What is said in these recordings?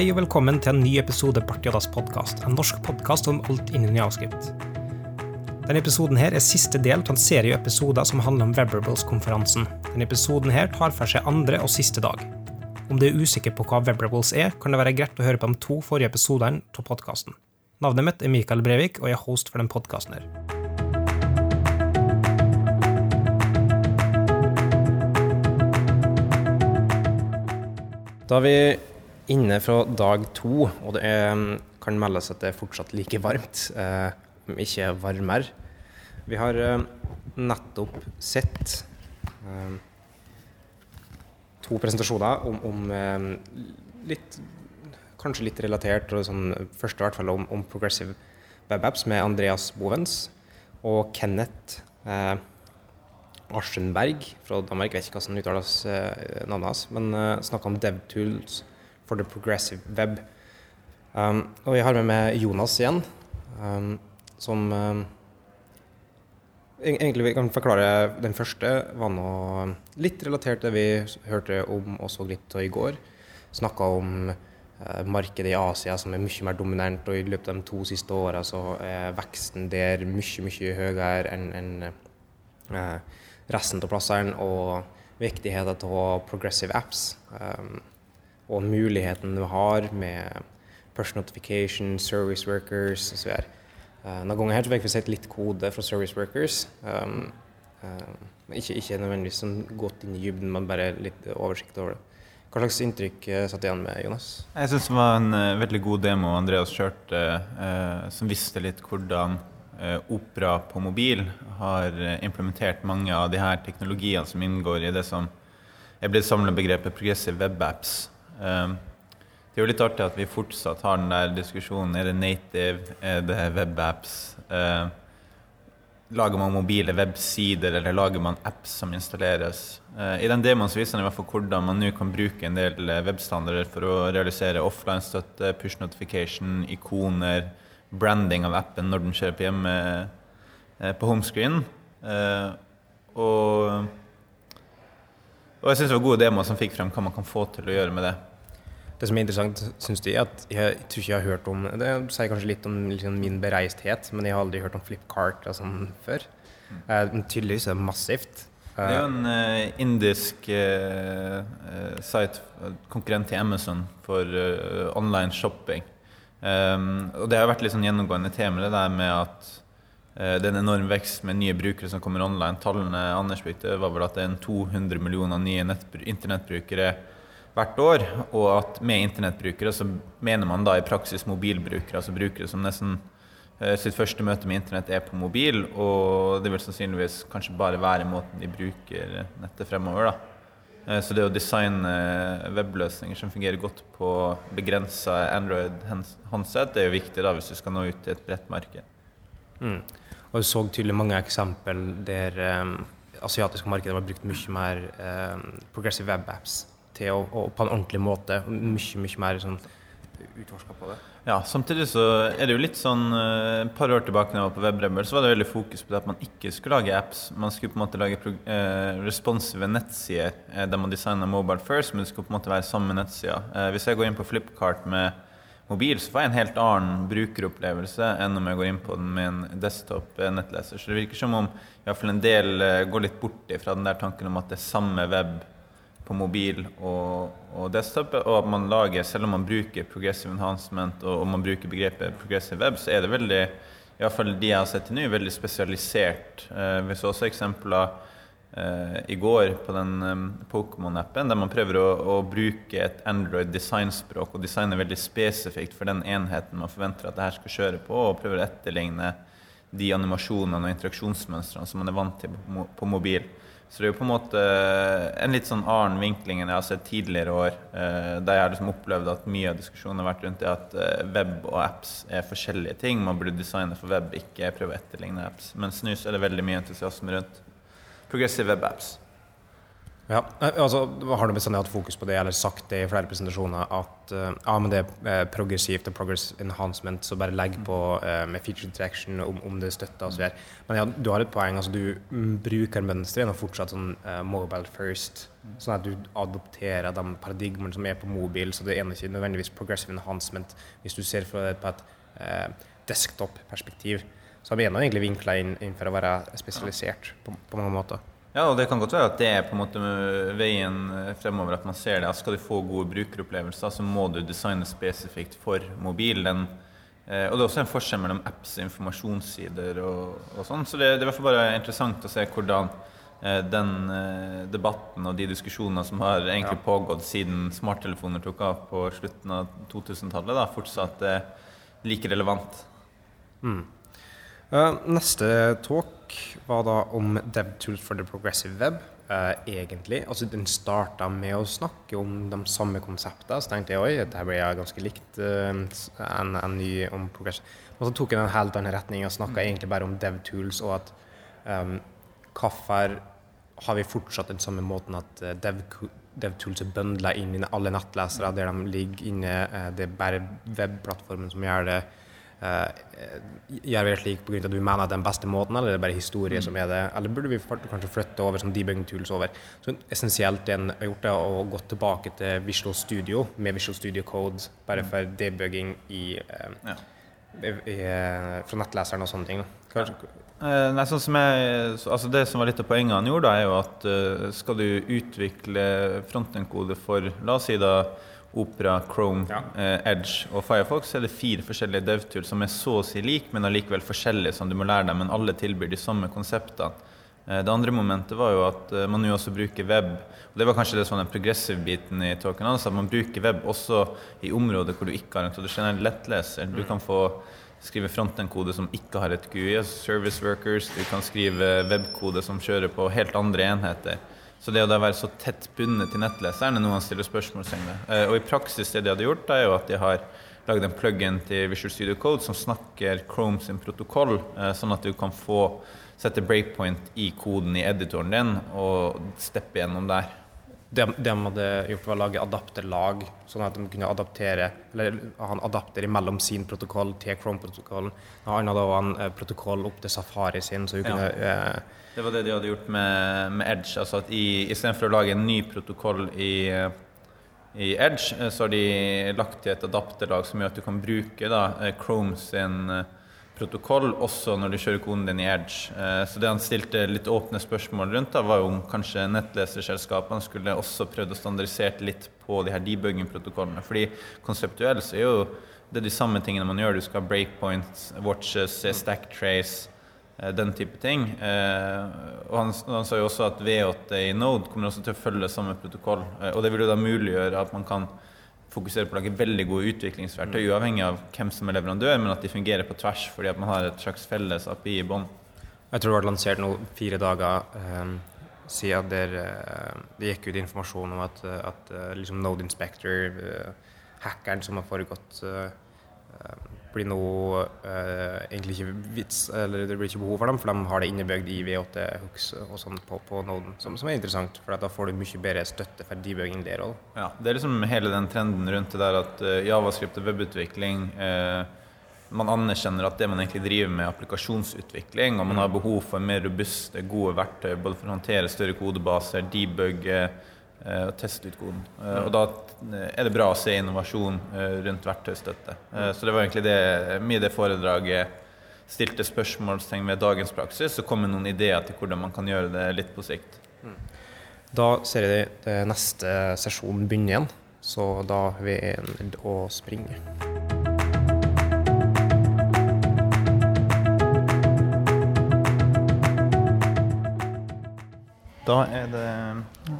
Hei og velkommen til en ny episode Bartiadas podkast, en norsk podkast om alt innen javascript. Denne episoden her er siste del av en serie episoder som handler om Webrables-konferansen. Denne episoden her tar for seg andre og siste dag. Om du er usikker på hva Webrables er, kan det være greit å høre på de to forrige episodene av podkasten. Navnet mitt er Mikael Brevik, og jeg er host for den podkasten her. Da vi inne fra dag to, og det er, kan meldes at det er fortsatt like varmt, eh, ikke varmere. Vi har eh, nettopp sett eh, to presentasjoner om, om eh, litt Kanskje litt relatert, og sånn, første i hvert fall om, om Progressive Web Apps med Andreas Bovens og Kenneth eh, Arsenberg fra Danmark. Jeg vet ikke som uttales eh, navnet hans, men eh, snakka om DevTools for the progressive web. Um, og jeg har med meg Jonas igjen, um, som um, Egentlig vi kan forklare den første. var noe litt relatert til det vi hørte om og så litt av i går. Snakka om uh, markedet i Asia som er mye mer dominant, og i løpet av de to siste åra så er veksten der mye, mye høyere enn en, uh, resten av plassene, og viktigheten av progressive apps. Um, og muligheten du har med personal notification, service workers osv. Uh, noen ganger her så jeg vi sett litt kode fra service workers. Um, uh, ikke, ikke, nødvendigvis sånn godt inn i dybden, men bare litt oversikt over det. Hva slags inntrykk uh, satt igjen med, Jonas? Jeg syns det var en uh, veldig god demo Andreas kjørte, uh, som visste litt hvordan Opera på mobil har implementert mange av de her teknologiene som inngår i det som er blitt samlebegrepet progressive web apps. Um, det er jo litt artig at vi fortsatt har den der diskusjonen. Er det native? Er det webapps? Uh, lager man mobile websider, eller lager man apps som installeres? Uh, I den demoen så viser den i hvert fall hvordan man nå kan bruke en del webstandarder for å realisere offline-støtte, push notification, ikoner, branding av appen når den kjører på hjemme uh, på homescreen. og, og jeg syns det var gode demoer som fikk frem hva man kan få til å gjøre med det. Det som er interessant, syns de, at jeg tror ikke jeg har hørt om Det sier kanskje litt om liksom, min bereisthet, men jeg har aldri hørt om Flipkart og sånn før. Uh, tydeligvis er det massivt. Uh, det er jo en uh, indisk site, konkurrent til Amazon, for online shopping. Um, og det har vært litt sånn gjennomgående tema, det der med at det er en enorm vekst med nye brukere som kommer online. Tallene Anders brukte, var vel at det er en 200 millioner nye internettbrukere hvert år, og at med internettbrukere så mener man da i praksis mobilbrukere, altså brukere som nesten eh, sitt første møte med internett er på mobil, og det vil sannsynligvis kanskje bare være måten de bruker nettet fremover. da. Eh, så det å designe webløsninger som fungerer godt på begrensa Android-håndset, er jo viktig da hvis du skal nå ut til et bredt marked. Mm. Og Du så tydelig mange eksempel der um, asiatiske markeder har brukt mye mer progressive web apps til og, og på en ordentlig måte. Mye, mye mer sånn utforska på det. Ja, samtidig så er det jo litt sånn eh, Et par år tilbake når jeg var på WebRebel, så var det veldig fokus på det at man ikke skulle lage apps. Man skulle på en måte lage eh, responsive nettsider eh, der man designa mobile first, men det skulle på en måte være samme nettsida. Eh, hvis jeg går inn på Flipkart med mobil, så får jeg en helt annen brukeropplevelse enn om jeg går inn på den med en desktop-nettleser. Så det virker som om i hvert fall en del eh, går litt bort fra den der tanken om at det er samme web på mobil og, og, desktop, og at man lager, selv om man bruker progressive enhancement og, og man bruker begrepet progressive web, så er det veldig i hvert fall de jeg har sett til nå, veldig spesialisert. Eh, vi så også eksempler eh, i går på den eh, Pokémon-appen der man prøver å, å, bruke et Android designspråk og designe veldig spesifikt for den enheten man forventer at det her skal kjøre på, og prøver å etterligne de animasjonene og interaksjonsmønstrene som man er vant til på mobil. Så det er jo på en måte en litt sånn annen vinkling enn jeg har sett tidligere år. Eh, der jeg har liksom opplevd at mye av diskusjonen har vært rundt det at eh, web og apps er forskjellige ting. Man burde designe for web, ikke prøve å etterligne apps. Men snus er det veldig mye entusiasme rundt progressive web apps. Ja, eh, altså Har du bestandig hatt fokus på det, eller sagt det i flere presentasjoner, at uh, ja, men det er progressivt og progress enhancement, så bare legg på uh, med feature interaction om, om det støtter osv. Men ja, du har et poeng. altså Du bruker mønsteret fortsatt sånn uh, mobile first, sånn at du adopterer de paradigmene som er på mobil. Så det er ikke nødvendigvis progressive enhancement hvis du ser fra det på et desktop-perspektiv. Så har vi egentlig vinkla inn, inn, for å være spesialisert på, på mange måter. Ja, og det kan godt være at det er på en måte veien fremover at man ser det. At skal du få gode brukeropplevelser, så må du designe spesifikt for mobilen. Eh, og det er også en forskjell mellom apps og informasjonssider og, og sånn. Så det, det, er i hvert fall bare interessant å se hvordan eh, den eh, debatten og de diskusjonene som har egentlig pågått siden smarttelefoner tok av på slutten av 2000-tallet, fortsatt er like relevant. Mm. Neste talk var da om DevTools for the Progressive Web. Uh, egentlig. Altså, den starta med å snakke om de samme konseptene. Så tenkte jeg oi, dette blir ganske likt uh, en, en, ny om progressive. Og så tok jeg en helt annen retning og snakka egentlig bare om DevTools, og at um, hvorfor har vi fortsatt den samme måten at Dev, DevTools er bøndla inn i alle nettlesere, der de ligger inne. Det er bare webplattformen som gjør det. Uh, gjør vi det slik pga. at vi mener at det er den beste måten, eller er det bare historie mm. som er det? Eller burde vi kanskje flytte over som debugging tools over? Så essensielt det en har gjort, det å gå tilbake til Visual Studio med Visual Studio Code, bare for debugging i, uh, ja. i, i, fra nettleseren og sånne ting. Kanskje, nei, sånn som jeg, altså Det som var litt av poenget han gjorde, da, er jo at skal du utvikle frontend-kode for La oss si da Opera, Chrome, ja. eh, Edge og Firefox er det fire forskjellige DevTools som er så å si like, men allikevel forskjellige, som du må lære deg, men alle tilbyr de samme konseptene. Eh, det andre momentet var jo at eh, man jo også bruker web. og Det var kanskje det sånn den progressive biten i talken. Altså at man bruker web også i områder hvor du ikke har en tradisjonell lettleser. Du kan få skrive frontend-kode som ikke har et GUI, service workers. Du kan skrive web-kode som kjører på helt andre enheter. Så det å da være så tett bundet til nettleseren er noe han stiller spørsmålstegn ved. Eh, og i praksis det de hadde gjort, er jo at de har lagd en plug-in til Visual Studio Code som snakker Chrome sin protokoll, eh, sånn at du kan få sette breakpoint i koden i editoren din og steppe gjennom der. Det, det de hadde gjort, var å lage adapterlag, sånn at de kunne adaptere eller ha en adapter imellom sin protokoll til Chrome-protokollen. Han hadde også en eh, protokoll opp til Safari sin, så hun ja. kunne eh, det var det de hadde gjort med, med Edge. altså at Istedenfor å lage en ny protokoll i, i, Edge, eh, så har de lagt til et adapterlag som gjør at du kan bruke da, eh, Chrome sin eh, protokoll også når du kjører koden din i Edge. Så det han stilte litt åpne spørsmål rundt, da, var om kanskje nettleserselskapene skulle også prøvd å standardisere litt på de her debugging-protokollene. Fordi konseptuelt så er jo det de samme tingene man gjør. Du skal ha breakpoints, watches, stack trace den type ting. Eh, og han, han, sa jo også at V8 i Node kommer også til å følge samme protokoll. Eh, og det vil jo da muliggjøre at man kan fokusere på å lage veldig gode utviklingsverktøy, mm. uavhengig av hvem som er leverandør, men at de fungerer på tvers fordi at man har et slags felles API i bånn. Jeg tror det ble lansert noe fire dager eh, siden der eh, det gikk ut informasjon om at, at liksom Node Inspector, eh, hackeren som har foregått blir nå uh, egentlig ikke vits, eller det blir ikke behov for dem, for de har det innebygd i V8-hooks og sånn på, på Noden, som, som, er interessant. For da får du mye bedre støtte for debugging der òg. Ja, det er liksom hele den trenden rundt det der at uh, javascript og webutvikling uh, man anerkjenner at det man egentlig driver med, er applikasjonsutvikling, og man har behov for mer robuste, gode verktøy både for å håndtere større kodebaser, debugge Eh, og teste ut koden. Eh, og da eh, er det bra å se innovasjon rundt verktøystøtte. Så det var egentlig det, mye det foredraget stilte spørsmålstegn ved dagens praksis, og kom med noen ideer til hvordan man kan gjøre det litt på sikt. Mm. Da ser jeg det neste sesjon begynner igjen, så da er vi nødt å springe. Da er det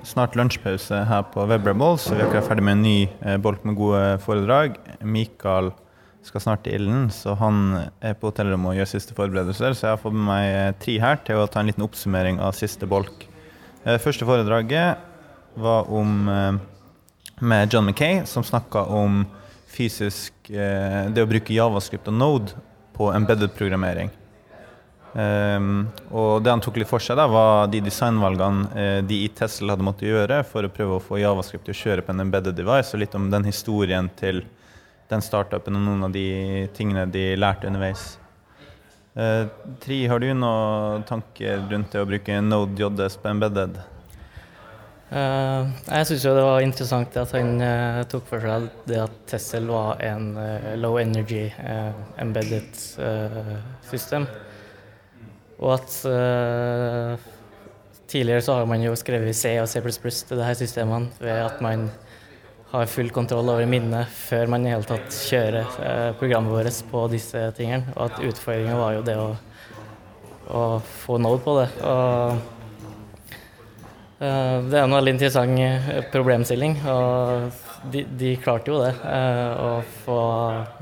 snart lunsjpause her på Webreball, så vi er akkurat ferdig med en ny eh, bolk med gode foredrag. Mikael skal snart til ilden, så han er på hotellrommet og gjør siste forberedelser. Så jeg har fått med meg eh, tre her til å ta en liten oppsummering av siste bolk. Eh, første foredraget var om med John Mackay, som snakka om fysisk det å bruke javascript og Node på embedded programmering. Um, og det han tok litt for seg, da, var de designvalgene uh, de i Tesla hadde måttet gjøre for å prøve å få Javascript til å kjøre på en embedded device, og litt om den historien til den startupen og noen av de tingene de lærte underveis. Uh, Tri, har du noen tanker rundt det å bruke Node JS på embedded? Uh, jeg syns jo det var interessant at han uh, tok for seg det at Tessel var en low energy embedded system. Og at tidligere så har man jo skrevet C og C++ til de her systemene ved at man har full kontroll over minnet før man i hele tatt kjører programmet vårt på disse tingene. Og at utfordringa var jo det å, å få node på det. Og uh, det er en veldig interessant eh, problemstilling, og de, de klarte jo det. Eh, å få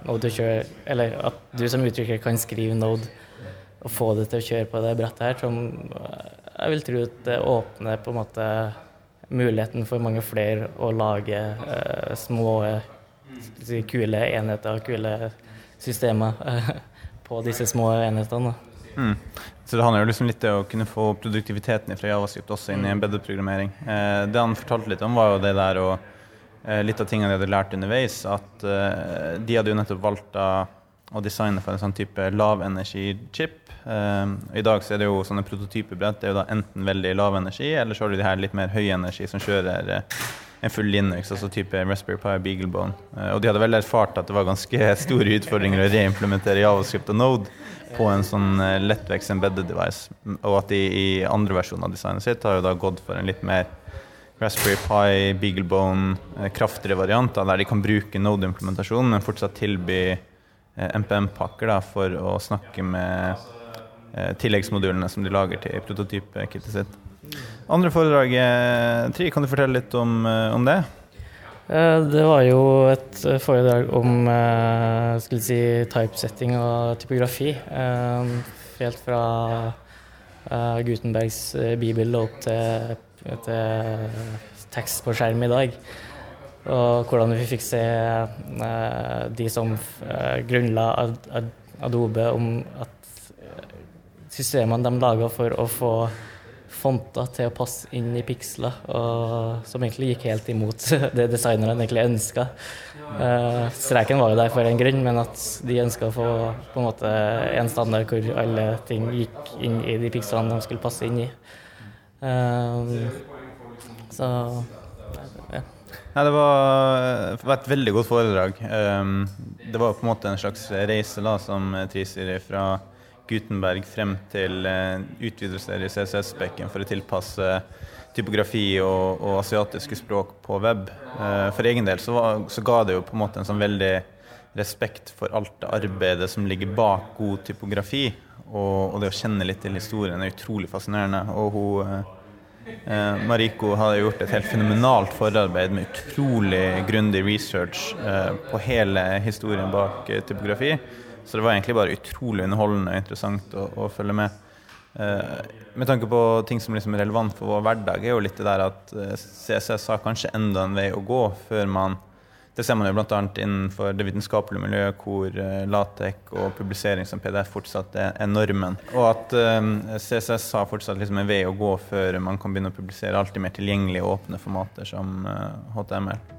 Node til å kjøre Eller at du som utvikler kan skrive Node og få det til å kjøre på det brettet her, som jeg vil tro at det åpner på en måte muligheten for mange flere å lage uh, små, kule enheter og kule systemer uh, på disse små enhetene. Mm. Så det handler jo liksom litt om å kunne få produktiviteten fra Javascript også inn i embedded-programmering. Eh, det han fortalte litt om, var jo det der og eh, litt av tingene de hadde lært underveis. At eh, de hadde jo nettopp valgt å, å designe for en sånn type lavenergi-chip. Eh, I dag så er det jo sånne prototypebrett. Det er jo da enten veldig lav energi, eller så har du de her litt mer høy energi som kjører uh, en full Linux, altså type Raspberry Pi Beaglebone. Uh, og de hadde vel erfart at det var ganske store utfordringer å reimplementere Javascript og Node på en sånn uh, lettvekst embedded device, og at de i andre versjoner av designet sitt har jo da gått for en litt mer Raspberry Pi, Beaglebone, kraftigere varianter, der de kan bruke Node-implementasjonen, men fortsatt tilby MPM-pakker for å snakke med tilleggsmodulene som de lager til prototypekittet sitt. Andre foredrag, eh, Tri, kan du fortelle litt om, eh, om det? Eh, det var jo et foredrag om skulle si, typesetting og typografi. Helt fra Gutenbergs bibel opp til, til tekst på skjerm i dag. Og hvordan vi fikk se de som grunnla Adobe om at systemene de laga for å få fonter til å passe inn i piksler, og, som egentlig gikk helt imot det designerne egentlig ønska. Uh, streken var jo der for en grunn, men at de ønska å få på en måte en standard hvor alle ting gikk inn i de pikslene de skulle passe inn i. Uh, så. Ja, det var, var, et veldig godt foredrag. Um, det var på en måte en slags reise da, som Trisir fra Gutenberg frem til uh, utvidelser i CSS-bekken for å tilpasse typografi og, og, asiatiske språk på web. For egen del så, var, så, ga det jo på en måte en sånn veldig respekt for alt det arbeidet som ligger bak god typografi. Og, og det å kjenne litt til historien er utrolig fascinerende. Og hun eh, Mariko har gjort et helt fenomenalt forarbeid med utrolig grundig research eh, på hele historien bak eh, typografi. Så det var egentlig bare utrolig underholdende og interessant å, å følge med. Med tanke på ting som liksom er relevant for vår hverdag, er jo litt det der at CSS har kanskje enda en vei å gå før man Det ser man jo bl.a. innenfor det vitenskapelige miljøet, hvor eh, Latek og publisering som PDF fortsatt er, normen. Og at eh, CSS har fortsatt liksom en vei å gå før man kan begynne å publisere alltid mer tilgjengelige og åpne formater som HTML.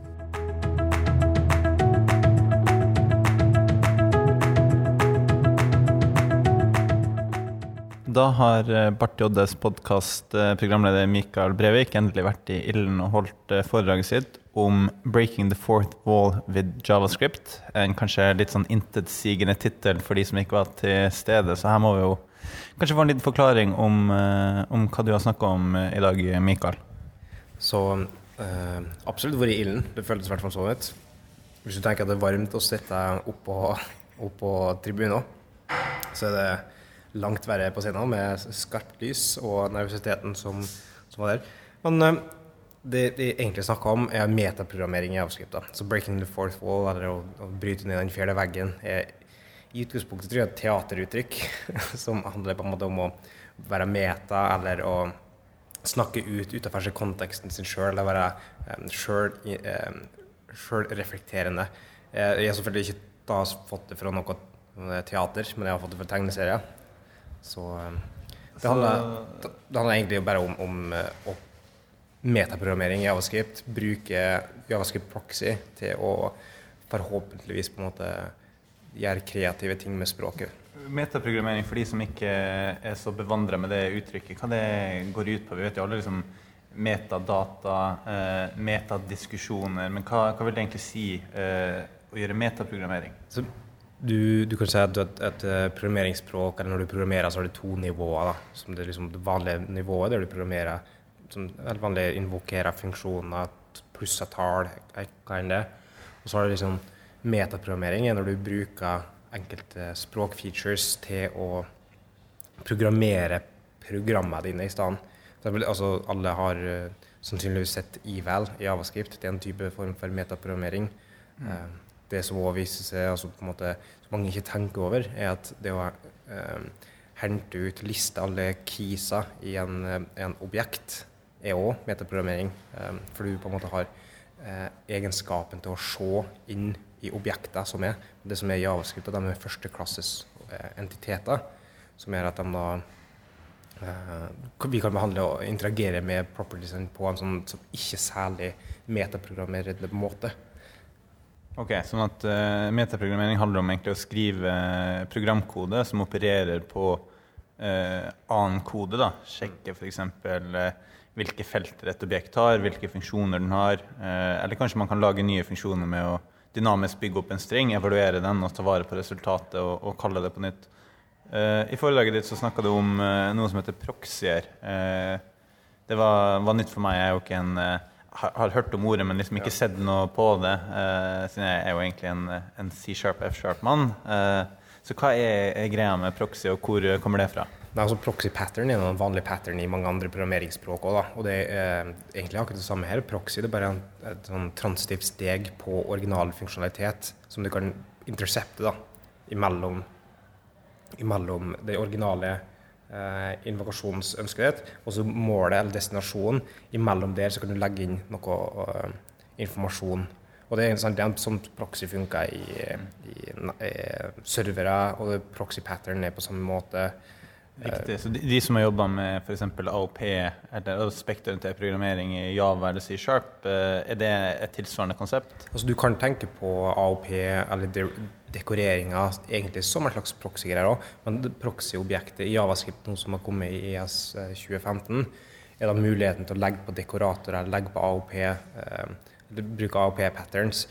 Da har Barti Oddes podkast-programleder eh, Mikael Brevik endelig vært i ilden og holdt eh, foredraget sitt om 'Breaking the Fourth Wall with Javascript'. En kanskje litt sånn intetsigende tittel for de som ikke var til stede, så her må vi jo kanskje få en liten forklaring om, om hva du har snakka om i dag, Mikael. Så øh, absolutt vært i ilden. Det føltes i hvert fall sånn ut. Hvis du tenker at det er varmt å sitte oppå, oppå tribunen, så er det langt verre på scenen med skarpt lys og nervøsiteten som, som var der. Men uh, det de egentlig snakker om, er metaprogrammering i avskrifta. Så 'breaking the fourth wall', eller å, å bryte ned den fjerde veggen, er i utgangspunktet tror jeg et teateruttrykk som handler på en måte om å være meta, eller å snakke ut utenfor konteksten sin sjøl, eller være um, sjølreflekterende. Um, jeg har selvfølgelig ikke da fått det fra noe teater, men jeg har fått det fra tegneserier. Så um, det handler, det handler egentlig bare om, om uh, metaprogrammering i Javascript. Bruke Javascript proxy til å forhåpentligvis på en måte gjøre kreative ting med språket. Metaprogrammering for de som ikke er så bevandra med det uttrykket, hva det går ut på? Vi vet jo alle liksom metadata, eh, metadiskusjoner, men hva, hva, vil det egentlig si eh, å gjøre metaprogrammering? Så du, du, kan si at et, et, eh, programmeringsspråk, eller når du programmerer, så har du to nivåer. Da, som det, liksom, det vanlige nivået, der du programmerer som vanlig invokerer funksjoner, plusser tall, hva enn det. Og så har du liksom metaprogrammering, når du bruker enkelte språkfeatures til å programmere programmene dine i stedet. Altså, alle har uh, sannsynligvis sett eval i Javascript. Det er en type form for metaprogrammering. Mm. Det som også viser seg, altså på en måte, som mange ikke tenker over, er at det å eh, hente ut, liste alle keyser i en, en objekt, er òg metaprogrammering. Eh, for du på en måte har eh, egenskapen til å se inn i objekter som er det som er javascript, og de er førsteklasses uh, entiteter, som gjør at de da uh, Vi kan behandle og interagere med propertiesen på en sånn som ikke særlig metaprogrammerende måte. Ok, sånn at uh, Metaprogrammering handler om egentlig å skrive programkode som opererer på uh, annen kode. da, Sjekke f.eks. Uh, hvilke felter et objekt har, hvilke funksjoner den har. Uh, eller kanskje man kan lage nye funksjoner med å dynamisk bygge opp en string, evaluere den og ta vare på resultatet og, og kalle det på nytt. I foredraget ditt så snakka du om noe som heter proxyer. det var, var, nytt for meg. Jeg er jo ikke en har, har, hørt om ordet, men liksom ikke sett noe på det. Uh, siden jeg er jo egentlig en, en C-sharp, F-sharp-mann. Uh, så hva er, er, greia med proxy, og hvor kommer det fra? Nei, altså Proxy pattern er en vanlig pattern i mange andre programmeringsspråk òg. Og det er egentlig akkurat det samme her. Proxy det er bare en, et sånn transitivt steg på original funksjonalitet som du kan intercepte da, imellom, imellom det originale eh, invokasjonsønskelighet, og så målet eller destinasjonen. Imellom der så kan du legge inn noe uh, informasjon. Og det er, en sånn proxy funker i, i, i, servere, og proxy pattern er på samme måte. Riktig. Så de, de som har jobba med f.eks. AOP eller spekterorientert programmering i Java eller C-sharp, eh, er det et tilsvarende konsept? Altså, du kan tenke på AOP eller dekoreringa egentlig som en slags proxy-greier òg. Men proxy-objektet i Javascript, noe som har kommet i ES 2015, er da muligheten til å legge på dekoratorer, legge på AOP, eh, bruke AOP-patterns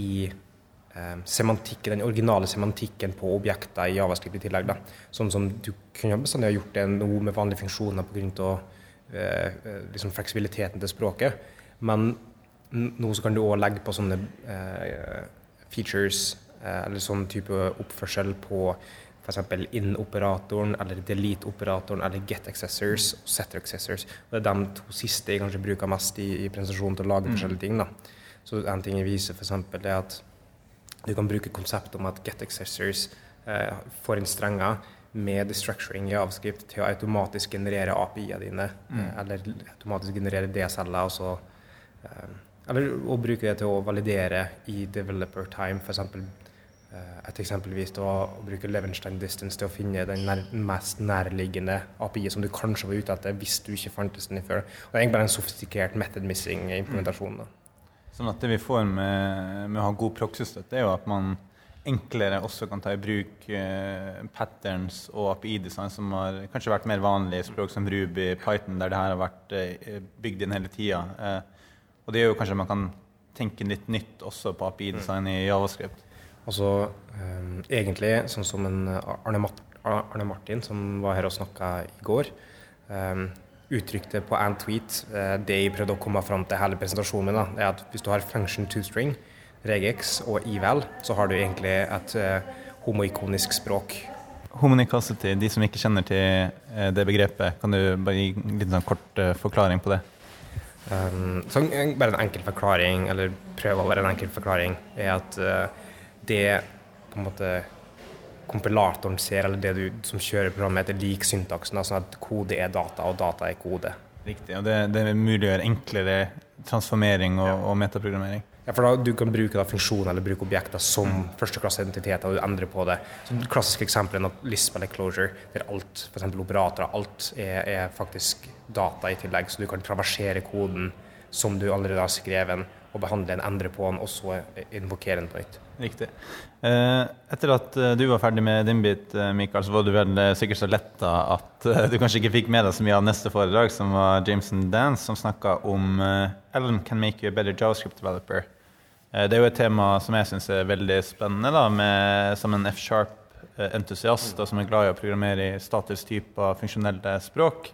i eh, semantikken, den originale semantikken på objekter i Javascript i tillegg. Da. Sånn som du kunne bestandig ha gjort det nå med vanlige funksjoner pga. Eh, eh, liksom fleksibiliteten til språket. Men nå kan du òg legge på sånne eh, features Eh, eller sånn type oppførsel på f.eks. in-operatoren eller delete-operatoren eller get accessors og setter accessors. Og det er de to siste jeg kanskje bruker mest i, i presentasjonen til å lage mm. forskjellige ting. da. Så en ting jeg viser f.eks. er at du kan bruke konseptet om at get accessors eh, får inn strenger med destructuring i avskrift til å automatisk generere API-ene dine, mm. eh, eller automatisk generere DSL-er, og så eh, eller å bruke det til å validere i developer time, f.eks. Eh, et eksempelvis å, bruke Levenstein distance til å finne den nær, mest nærliggende API som du kanskje var ute etter hvis du ikke fantes den før. Og det er egentlig bare en sofistikert method missing-implementasjon. Sånn at Det vi får med, med å ha god proxystøtte, er jo at man enklere også kan ta i bruk uh, patterns og API-design som har kanskje vært mer vanlig i språk som Ruby, Python, der det her har vært uh, bygd inn hele tida. Uh, og det gjør jo kanskje at man kan tenke litt nytt også på API-design i Javascript. Altså um, egentlig sånn som en eh, Arne, Arne, Martin, som var her og snakka i går, um, uttrykte på en tweet uh, det jeg prøvde å komme fram til hele presentasjonen min, da, er at hvis du har function to string, regex og eval, så har du egentlig et uh, homoikonisk språk. Homonicacity, de som ikke kjenner til uh, det begrepet, kan du bare gi en liten sånn kort forklaring på det? Um, så bare en enkel forklaring, eller prøve å være en enkel forklaring, er at det på en måte kompilatoren ser, eller det du som kjører programmet, er lik syntaksen. Sånn at kode er data, og data er kode. Riktig. og Det, det muliggjør enklere transformering og, ja. og metaprogrammering. Ja, for da, Du kan bruke da funksjoner eller bruke objekter som førsteklasseidentiteter, og du endrer på det. Så det klassiske eksempelet er Lisp eller Closure, der alt, f.eks. operatorer, alt er, er faktisk data i tillegg. Så du kan traversere koden som du allerede har skrevet, og behandle den, endre på den, og så invokere den på nytt. Riktig. Eh, etter at eh, du var ferdig med din bit, eh, Mikael, så var du vel sikkert så letta at du kanskje ikke fikk med deg så mye av neste foredrag, som var Jameson Dance, som snakka om Elm can make you a better JavaScript developer. Det er jo et tema som jeg syns er veldig spennende, da, med, som en F-sharp-entusiast og som er glad i å programmere i statisk type funksjonelle språk.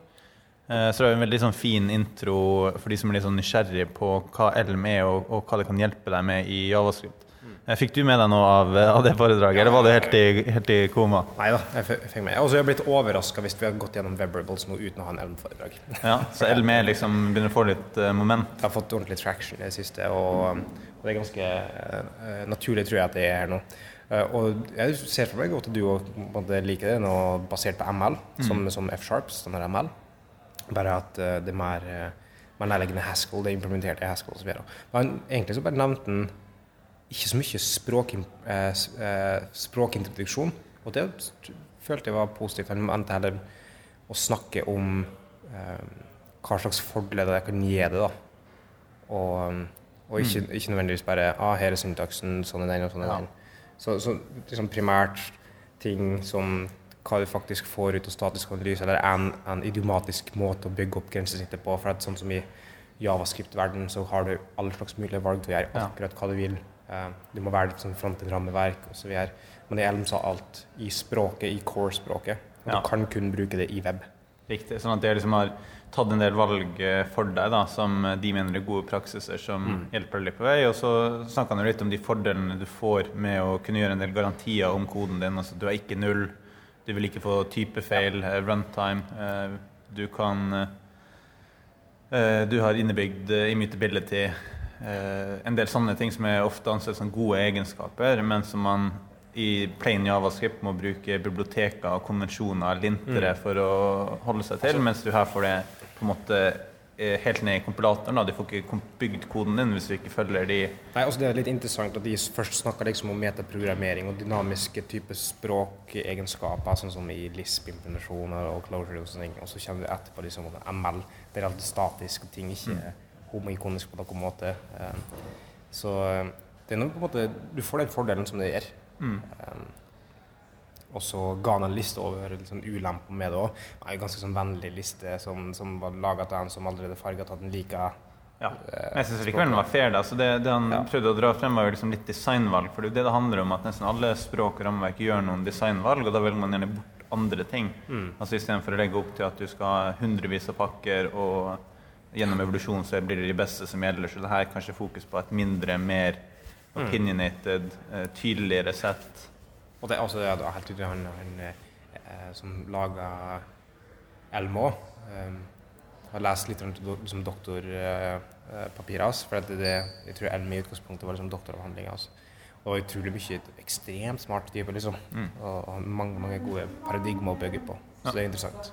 Eh, Så det er en veldig sånn fin intro for de som er litt sånn nysgjerrig på hva Elm er, og, og hva det kan hjelpe deg med i Javascript. Eh, Fikk du med deg noe av, av det foredraget, eller var du helt helt i koma? Nei da, jeg fikk med. Og så er jeg blitt overraska hvis vi har gått gjennom Webrables nå uten å ha en Elm-foredrag. Ja, så Elm er liksom begynner å få litt eh, moment. Jeg har fått ordentlig traction i det siste, og, og det er ganske eh, naturlig, tror jeg, at det er her nå. Uh, og jeg ser for meg godt at du òg liker det, noe basert på ML, som, som F-sharp, standard ML. Bare at uh, det er mer, eh, mer nærliggende Haskell, det er implementert i Haskell osv. Men egentlig så bare nevnte han ikke så mye språk, eh, eh, språkintroduksjon, og det følte jeg var positivt. Han endte heller å snakke om eh, hva slags fordeler det kan gi det. da. Og, og ikke, ikke nødvendigvis bare ah, her er syntaksen, sånn er den og sånn er Ja. Så, så liksom primært ting som hva du faktisk får ut av statisk analyse, eller en, en idiomatisk måte å bygge opp grensesnittet på. For at sånn som i Javascript-verden så har du alle slags mulige valg til å gjøre akkurat hva du vil. Eh, du må være litt sånn fronten-rammeverk osv. Men i Elm sa alt i språket, i core-språket. Du Ja. Du kan kun bruke det i web. Riktig. Sånn at de liksom har tatt en del valg eh, for deg da, som eh, de mener er gode praksiser som hjelper deg litt på vei. Og så snakka han litt om de fordelene du får med å kunne gjøre en del garantier om koden din. Altså du er ikke null, du vil ikke få typefeil, eh, runtime. eh, Du kan eh, Du har innebygd immutability. En del sånne ting som er ofte ansett som gode egenskaper, men som man i plain javascript må bruke biblioteker og konvensjoner, lintere, for å holde seg til, mens du her får det på en måte helt ned i kompilatoren. Da. Du får ikke bygd koden din hvis du ikke følger de Nei, altså Det er litt interessant at de først snakker liksom om metaprogrammering og dynamiske typer språkegenskaper, sånn som i Lisp-implementasjoner og Closure og sånne ting. Og så kommer du etterpå liksom om ML, der alt er statisk og ting ikke er homoikonisk på noen måte. Eh, Så eh, det er noe på en måte Du får den fordelen som det gjør. Eh, Og så ga han en liste over liksom, ulemper med det òg. En ganske sånn vennlig liste som, som var laga av en som allerede farga at den liker Ja. eh, Men jeg syns likevel den var fair. Da. Så det, det han Ja. prøvde å dra frem, var jo liksom litt designvalg. For det er det det handler om, at nesten alle språk og rammeverk gjør noen designvalg, og da velger man gjerne bort andre ting. Mm. Altså Istedenfor å legge opp til at du skal ha hundrevis av pakker, og gjennom evolusjon så blir det de beste som gjelder. Så det her er kanskje fokus på et mindre, mer opinionated, eh, tydeligere sett. Og det er altså, ja, det er helt tydelig han, han eh, som laga Elmo. Eh, har lest litt rundt liksom doktorpapiret hans. For det, det, jeg tror Elmo i utgangspunktet var liksom doktoravhandlinga hans. Og utrolig mye ekstremt smart type, liksom. Og, og mange, mange gode paradigmer å bygge på. Så Ja. det er interessant.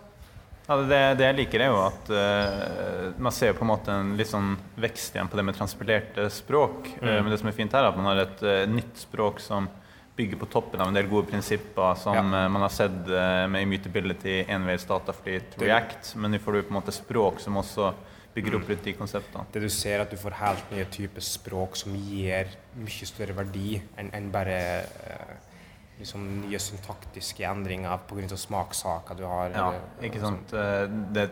Ja, det, det jeg liker, er jo at uh, man ser på en måte en litt sånn vekst igjen på det med transpilerte språk. Eh, men det som er fint her, er at man har et uh, nytt språk som bygger på toppen av en del gode prinsipper som Ja. eh, man har sett eh, med immutability, enveis dataflyt, React. Men nå får du på en måte språk som også bygger opp litt de konseptene. Det du ser, at du får helt nye typer språk som gir mye større verdi enn en bare eh, liksom nye syntaktiske endringer pga. smakssaker du har. Ja, eller- ikke sant? Eh, Det,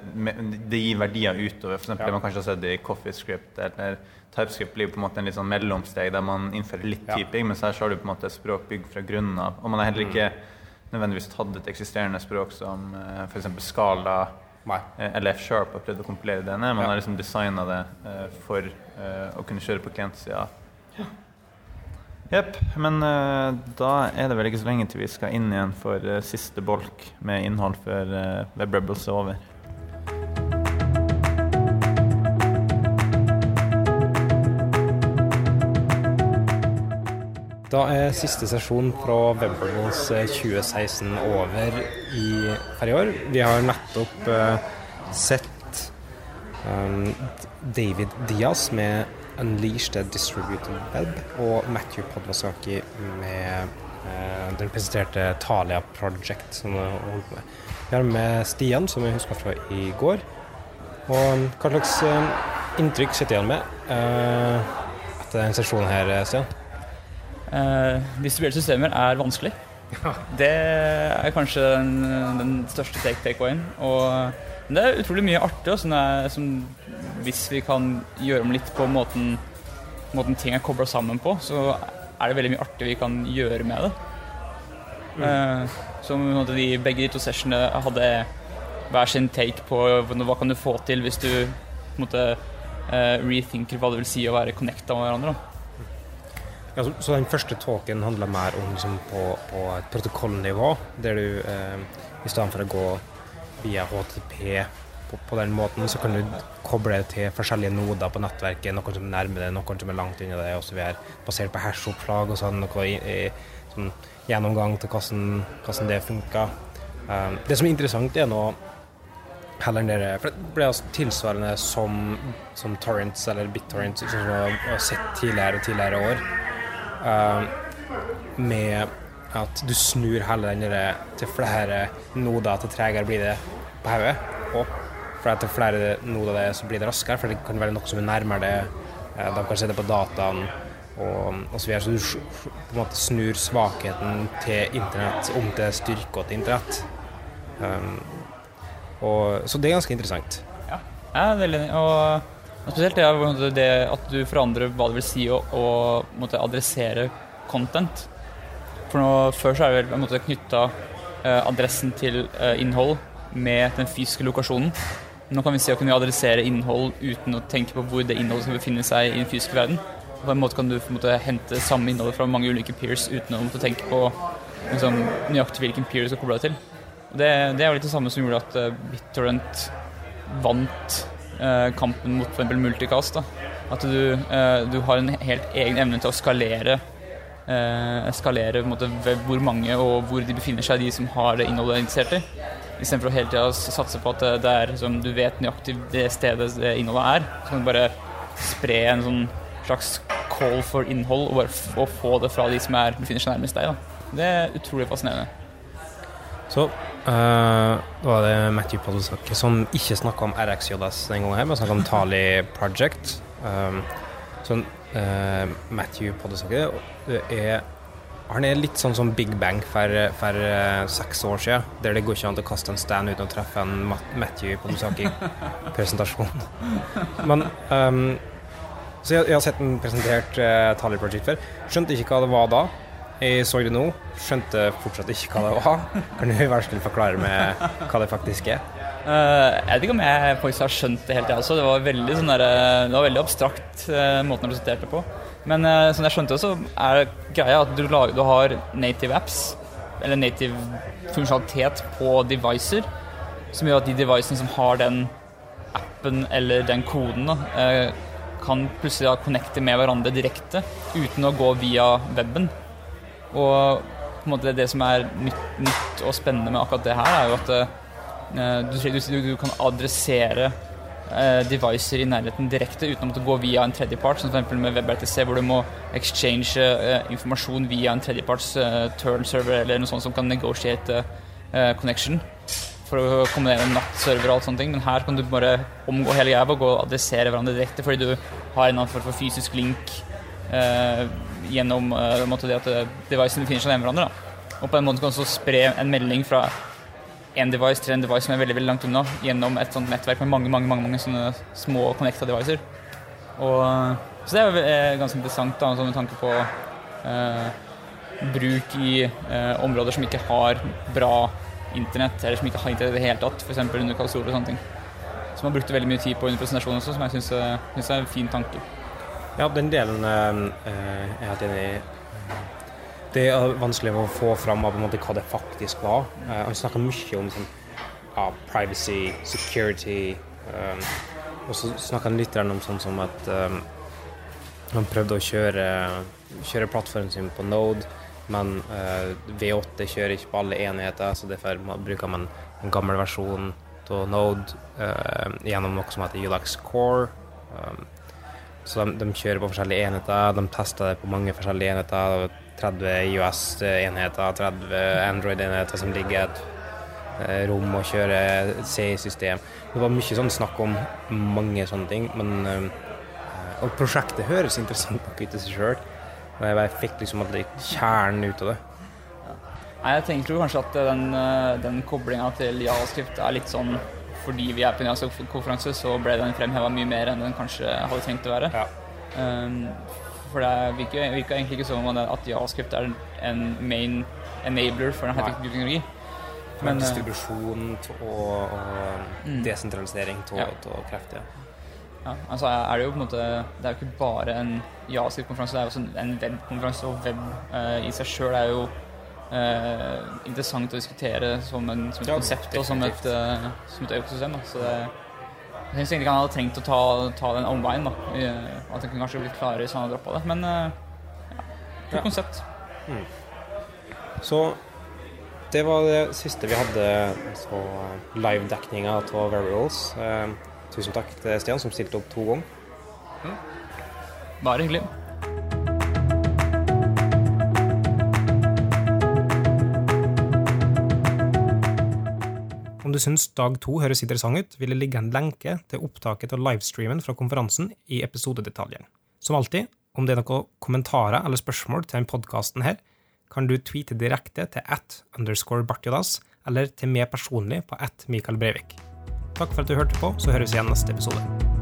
det gir verdier utover. Eksempel Ja. man kanskje har sett i CoffeeScript eller TypeScript blir på en måte en litt sånn mellomsteg der man innfører litt Ja. typing, mens her så har du på en måte et språk bygd fra grunnen av. Og man har heller ikke nødvendigvis tatt et eksisterende språk som uh, f.eks. Skala Nei. eh, eller F-sharp og prøvd å kompilere det ned. Man Ja. har liksom designa det eh, for eh, å kunne kjøre på klientsida. Jepp. Men uh, da er det vel ikke så lenge til vi skal inn igjen for uh, siste bolk med innhold før uh, WebRebels er over. Da er siste sesjon fra Webbergals 2016 over i i år. Vi har nettopp eh, sett um, David Diaz med Unleash the Distributed Web og Matthew Podwasaki med eh, den presenterte Thalia Project som holder på med. Vi har med Stian, som vi husker fra i går. Og hva slags uh, inntrykk sitter igjen med eh, etter denne sesjonen her, Stian? distribuerte systemer er vanskelig. Det er kanskje den, den største take-takeawayen. Og det er utrolig mye artig som er, som hvis vi kan gjøre om litt på måten, måten ting er kobla sammen på, så er det veldig mye artig vi kan gjøre med det. Mm. Uh, som de, begge de to sessionene hadde hver sin take på hva kan du få til hvis du måte, uh, rethinker hva det vil si å være connecta med hverandre. Ja, så, så, den første talken handla mer om liksom, på, på, et protokollnivå, der du eh, i stedet for å gå via HTTP på, den måten, så kan du koble til forskjellige noder på nettverket, noen som er nærme deg, noen som er langt unna deg, osv. Basert på hash-oppslag og sånn, noe i, sånn gjennomgang til hvordan, hvordan det funker. Um, det som er interessant, er nå heller nede For det ble altså tilsvarende som, som torrents eller bittorrents, som vi har sett tidligere og tidligere år. Um, med at du snur hele den der til flere noder, til tregere blir det på hodet. Og for til flere noder det, så blir det raskere, for det kan være noe som er nærmere det. Uh, de kan se det på dataen og, og så videre. Så du på en måte snur svakheten til internett om til styrke og til internett. Um, og, så det er ganske interessant. Ja, er veldig. Og Spesielt det, at du forandrer hva det vil si å, å adressere content. For nå, Før så er det vel knytta eh, adressen til eh, innhold med den fysiske lokasjonen. Nå kan vi si at vi adressere innhold uten å tenke på hvor det innholdet skal befinne seg i den fysiske verden. På en måte kan du måte, hente samme innholdet fra mange ulike peers uten å måtte tenke på liksom, nøyaktig hvilken peer du skal koble deg til. Det, det, er jo litt det samme som gjorde at uh, BitTorrent vant Eh, kampen mot f.eks. multicast. Da. At du, eh, du, har en helt egen evne til å skalere eskalere måte, hvor mange og hvor de befinner seg, de som har det innholdet de er interessert i. Istedenfor å hele tida satse på at det er som du vet nøyaktig det stedet det innholdet er. Så kan du bare spre en sånn slags call for innhold og, bare få det fra de som er, befinner seg nærmest deg. Da. Det er utrolig fascinerende. Så uh, var det Matthew Podosaki som ikke snakka om RxJS den gangen, men snakka om Tali Project. Um, så uh, Matthew Poddesaker er han er litt sånn som Big Bang for, for uh, seks år siden, der det går ikke an å kaste en stand uten å treffe en Matthew Podosaki-presentasjon. Men um, Så jeg, jeg, har sett den presentert uh, Tally Project før. Skjønte ikke hva det var da. Jeg så det nå, skjønte fortsatt ikke hva det var. Kan du verst forklare meg hva det faktisk er? Uh, jeg vet ikke om jeg faktisk har skjønt det helt, jeg også. Det var veldig, sånn der, det var veldig abstrakt uh, måten jeg presenterte på. Men uh, som jeg skjønte så er greia at du, lager, du, har native apps, eller native funksjonalitet på devicer, som gjør at de devicene som har den appen eller den koden, da, kan plutselig da connecte med hverandre direkte uten å gå via weben. Og på en måte det som er nytt, nytt, og spennende med akkurat det her, er jo at uh, du, du, du, kan adressere uh, devicer i nærheten direkte uten å måtte gå via en tredjepart, som f.eks. med WebRTC, hvor du må exchange uh, informasjon via en tredjeparts turn server eller noe sånt som kan negotiate connection for å kombinere en nattserver og alt sånne ting. Men her kan du bare omgå hele greia og gå og adressere hverandre direkte fordi du har en annen form for fysisk link gjennom uh, måte, det at eh, devicene befinner seg nærme hverandre. Da. Og på den måten kan du også spre en melding fra en device til en device som er veldig veldig langt unna, gjennom et sånt nettverk med mange mange, mange, mange sånne små connecta devices. Og, så det er eh, ganske interessant da, med tanke på uh, bruk i uh, områder som ikke har bra internett, eller som ikke har internett i det hele tatt, f.eks. under katastrofer og sånne ting. Som har brukt veldig mye tid på under presentasjonen også, som jeg syns er en fin tanke. Ja, den delen uh, er jeg helt enig i. Det er vanskelig å få fram av måte, hva det faktisk var. Eh, han snakker mye om sånn, ja, privacy, security. Um, og så snakker han litt om sånn som at um, han prøvde å kjøre, kjøre plattformen sin på Node, men V8 kjører ikke på alle enheter, så derfor bruker man en gammel versjon av Node gjennom noe som heter Ulax Core. Um, Så de, de kjører på forskjellige enheter. De tester det på mange forskjellige enheter. 30 IOS-enheter, 30 Android-enheter som ligger i et eh, rom og kjører CI-system. Det var mye sånn snakk om mange sånne ting. Men, eh, og prosjektet høres interessant nok ut i seg sjøl. Og jeg bare fikk liksom aldri kjernen ut av det. Nei, jeg tenker kanskje at den, eh, den koblinga til javascript er litt sånn fordi vi er på en konferanse, så ble den fremheva mye mer enn den kanskje hadde trengt å være. Ja. Um, for det virker egentlig ikke som om at javascript er en main enabler for denne Nei. teknologi. Men, Men, eh, distribusjon og, og Mm. desentralisering Ja. av kreft. Ja. Ja, altså er det jo på en måte Det er jo ikke bare en javascript-konferanse, det er jo også en webkonferanse, og web eh, i seg sjøl er jo eh, interessant å diskutere som, en, som et Ja, konsept og som et, definitivt. eh, som et økosystem. Da. Så det, jeg syns egentlig han hadde trengt å ta, ta den omveien. da. At han kunne kanskje blitt klarere hvis han hadde droppa det. Men uh, ja, kult Ja. konsept. Så det var det siste vi hadde så live-dekninga av Variables. Eh, tusen takk til Stian som stilte opp to ganger. Bare hyggelig. Du syns dag to høres interessant ut, vil det ligge en lenke til opptaket av livestreamen fra konferansen i episodedetaljen. Som alltid, om det er noen kommentarer eller spørsmål til denne podkasten kan du tweete direkte til at underscore Bartjodas, eller til meg personlig på at Mikael Breivik. Takk for at du hørte på, så høres vi igjen neste episode.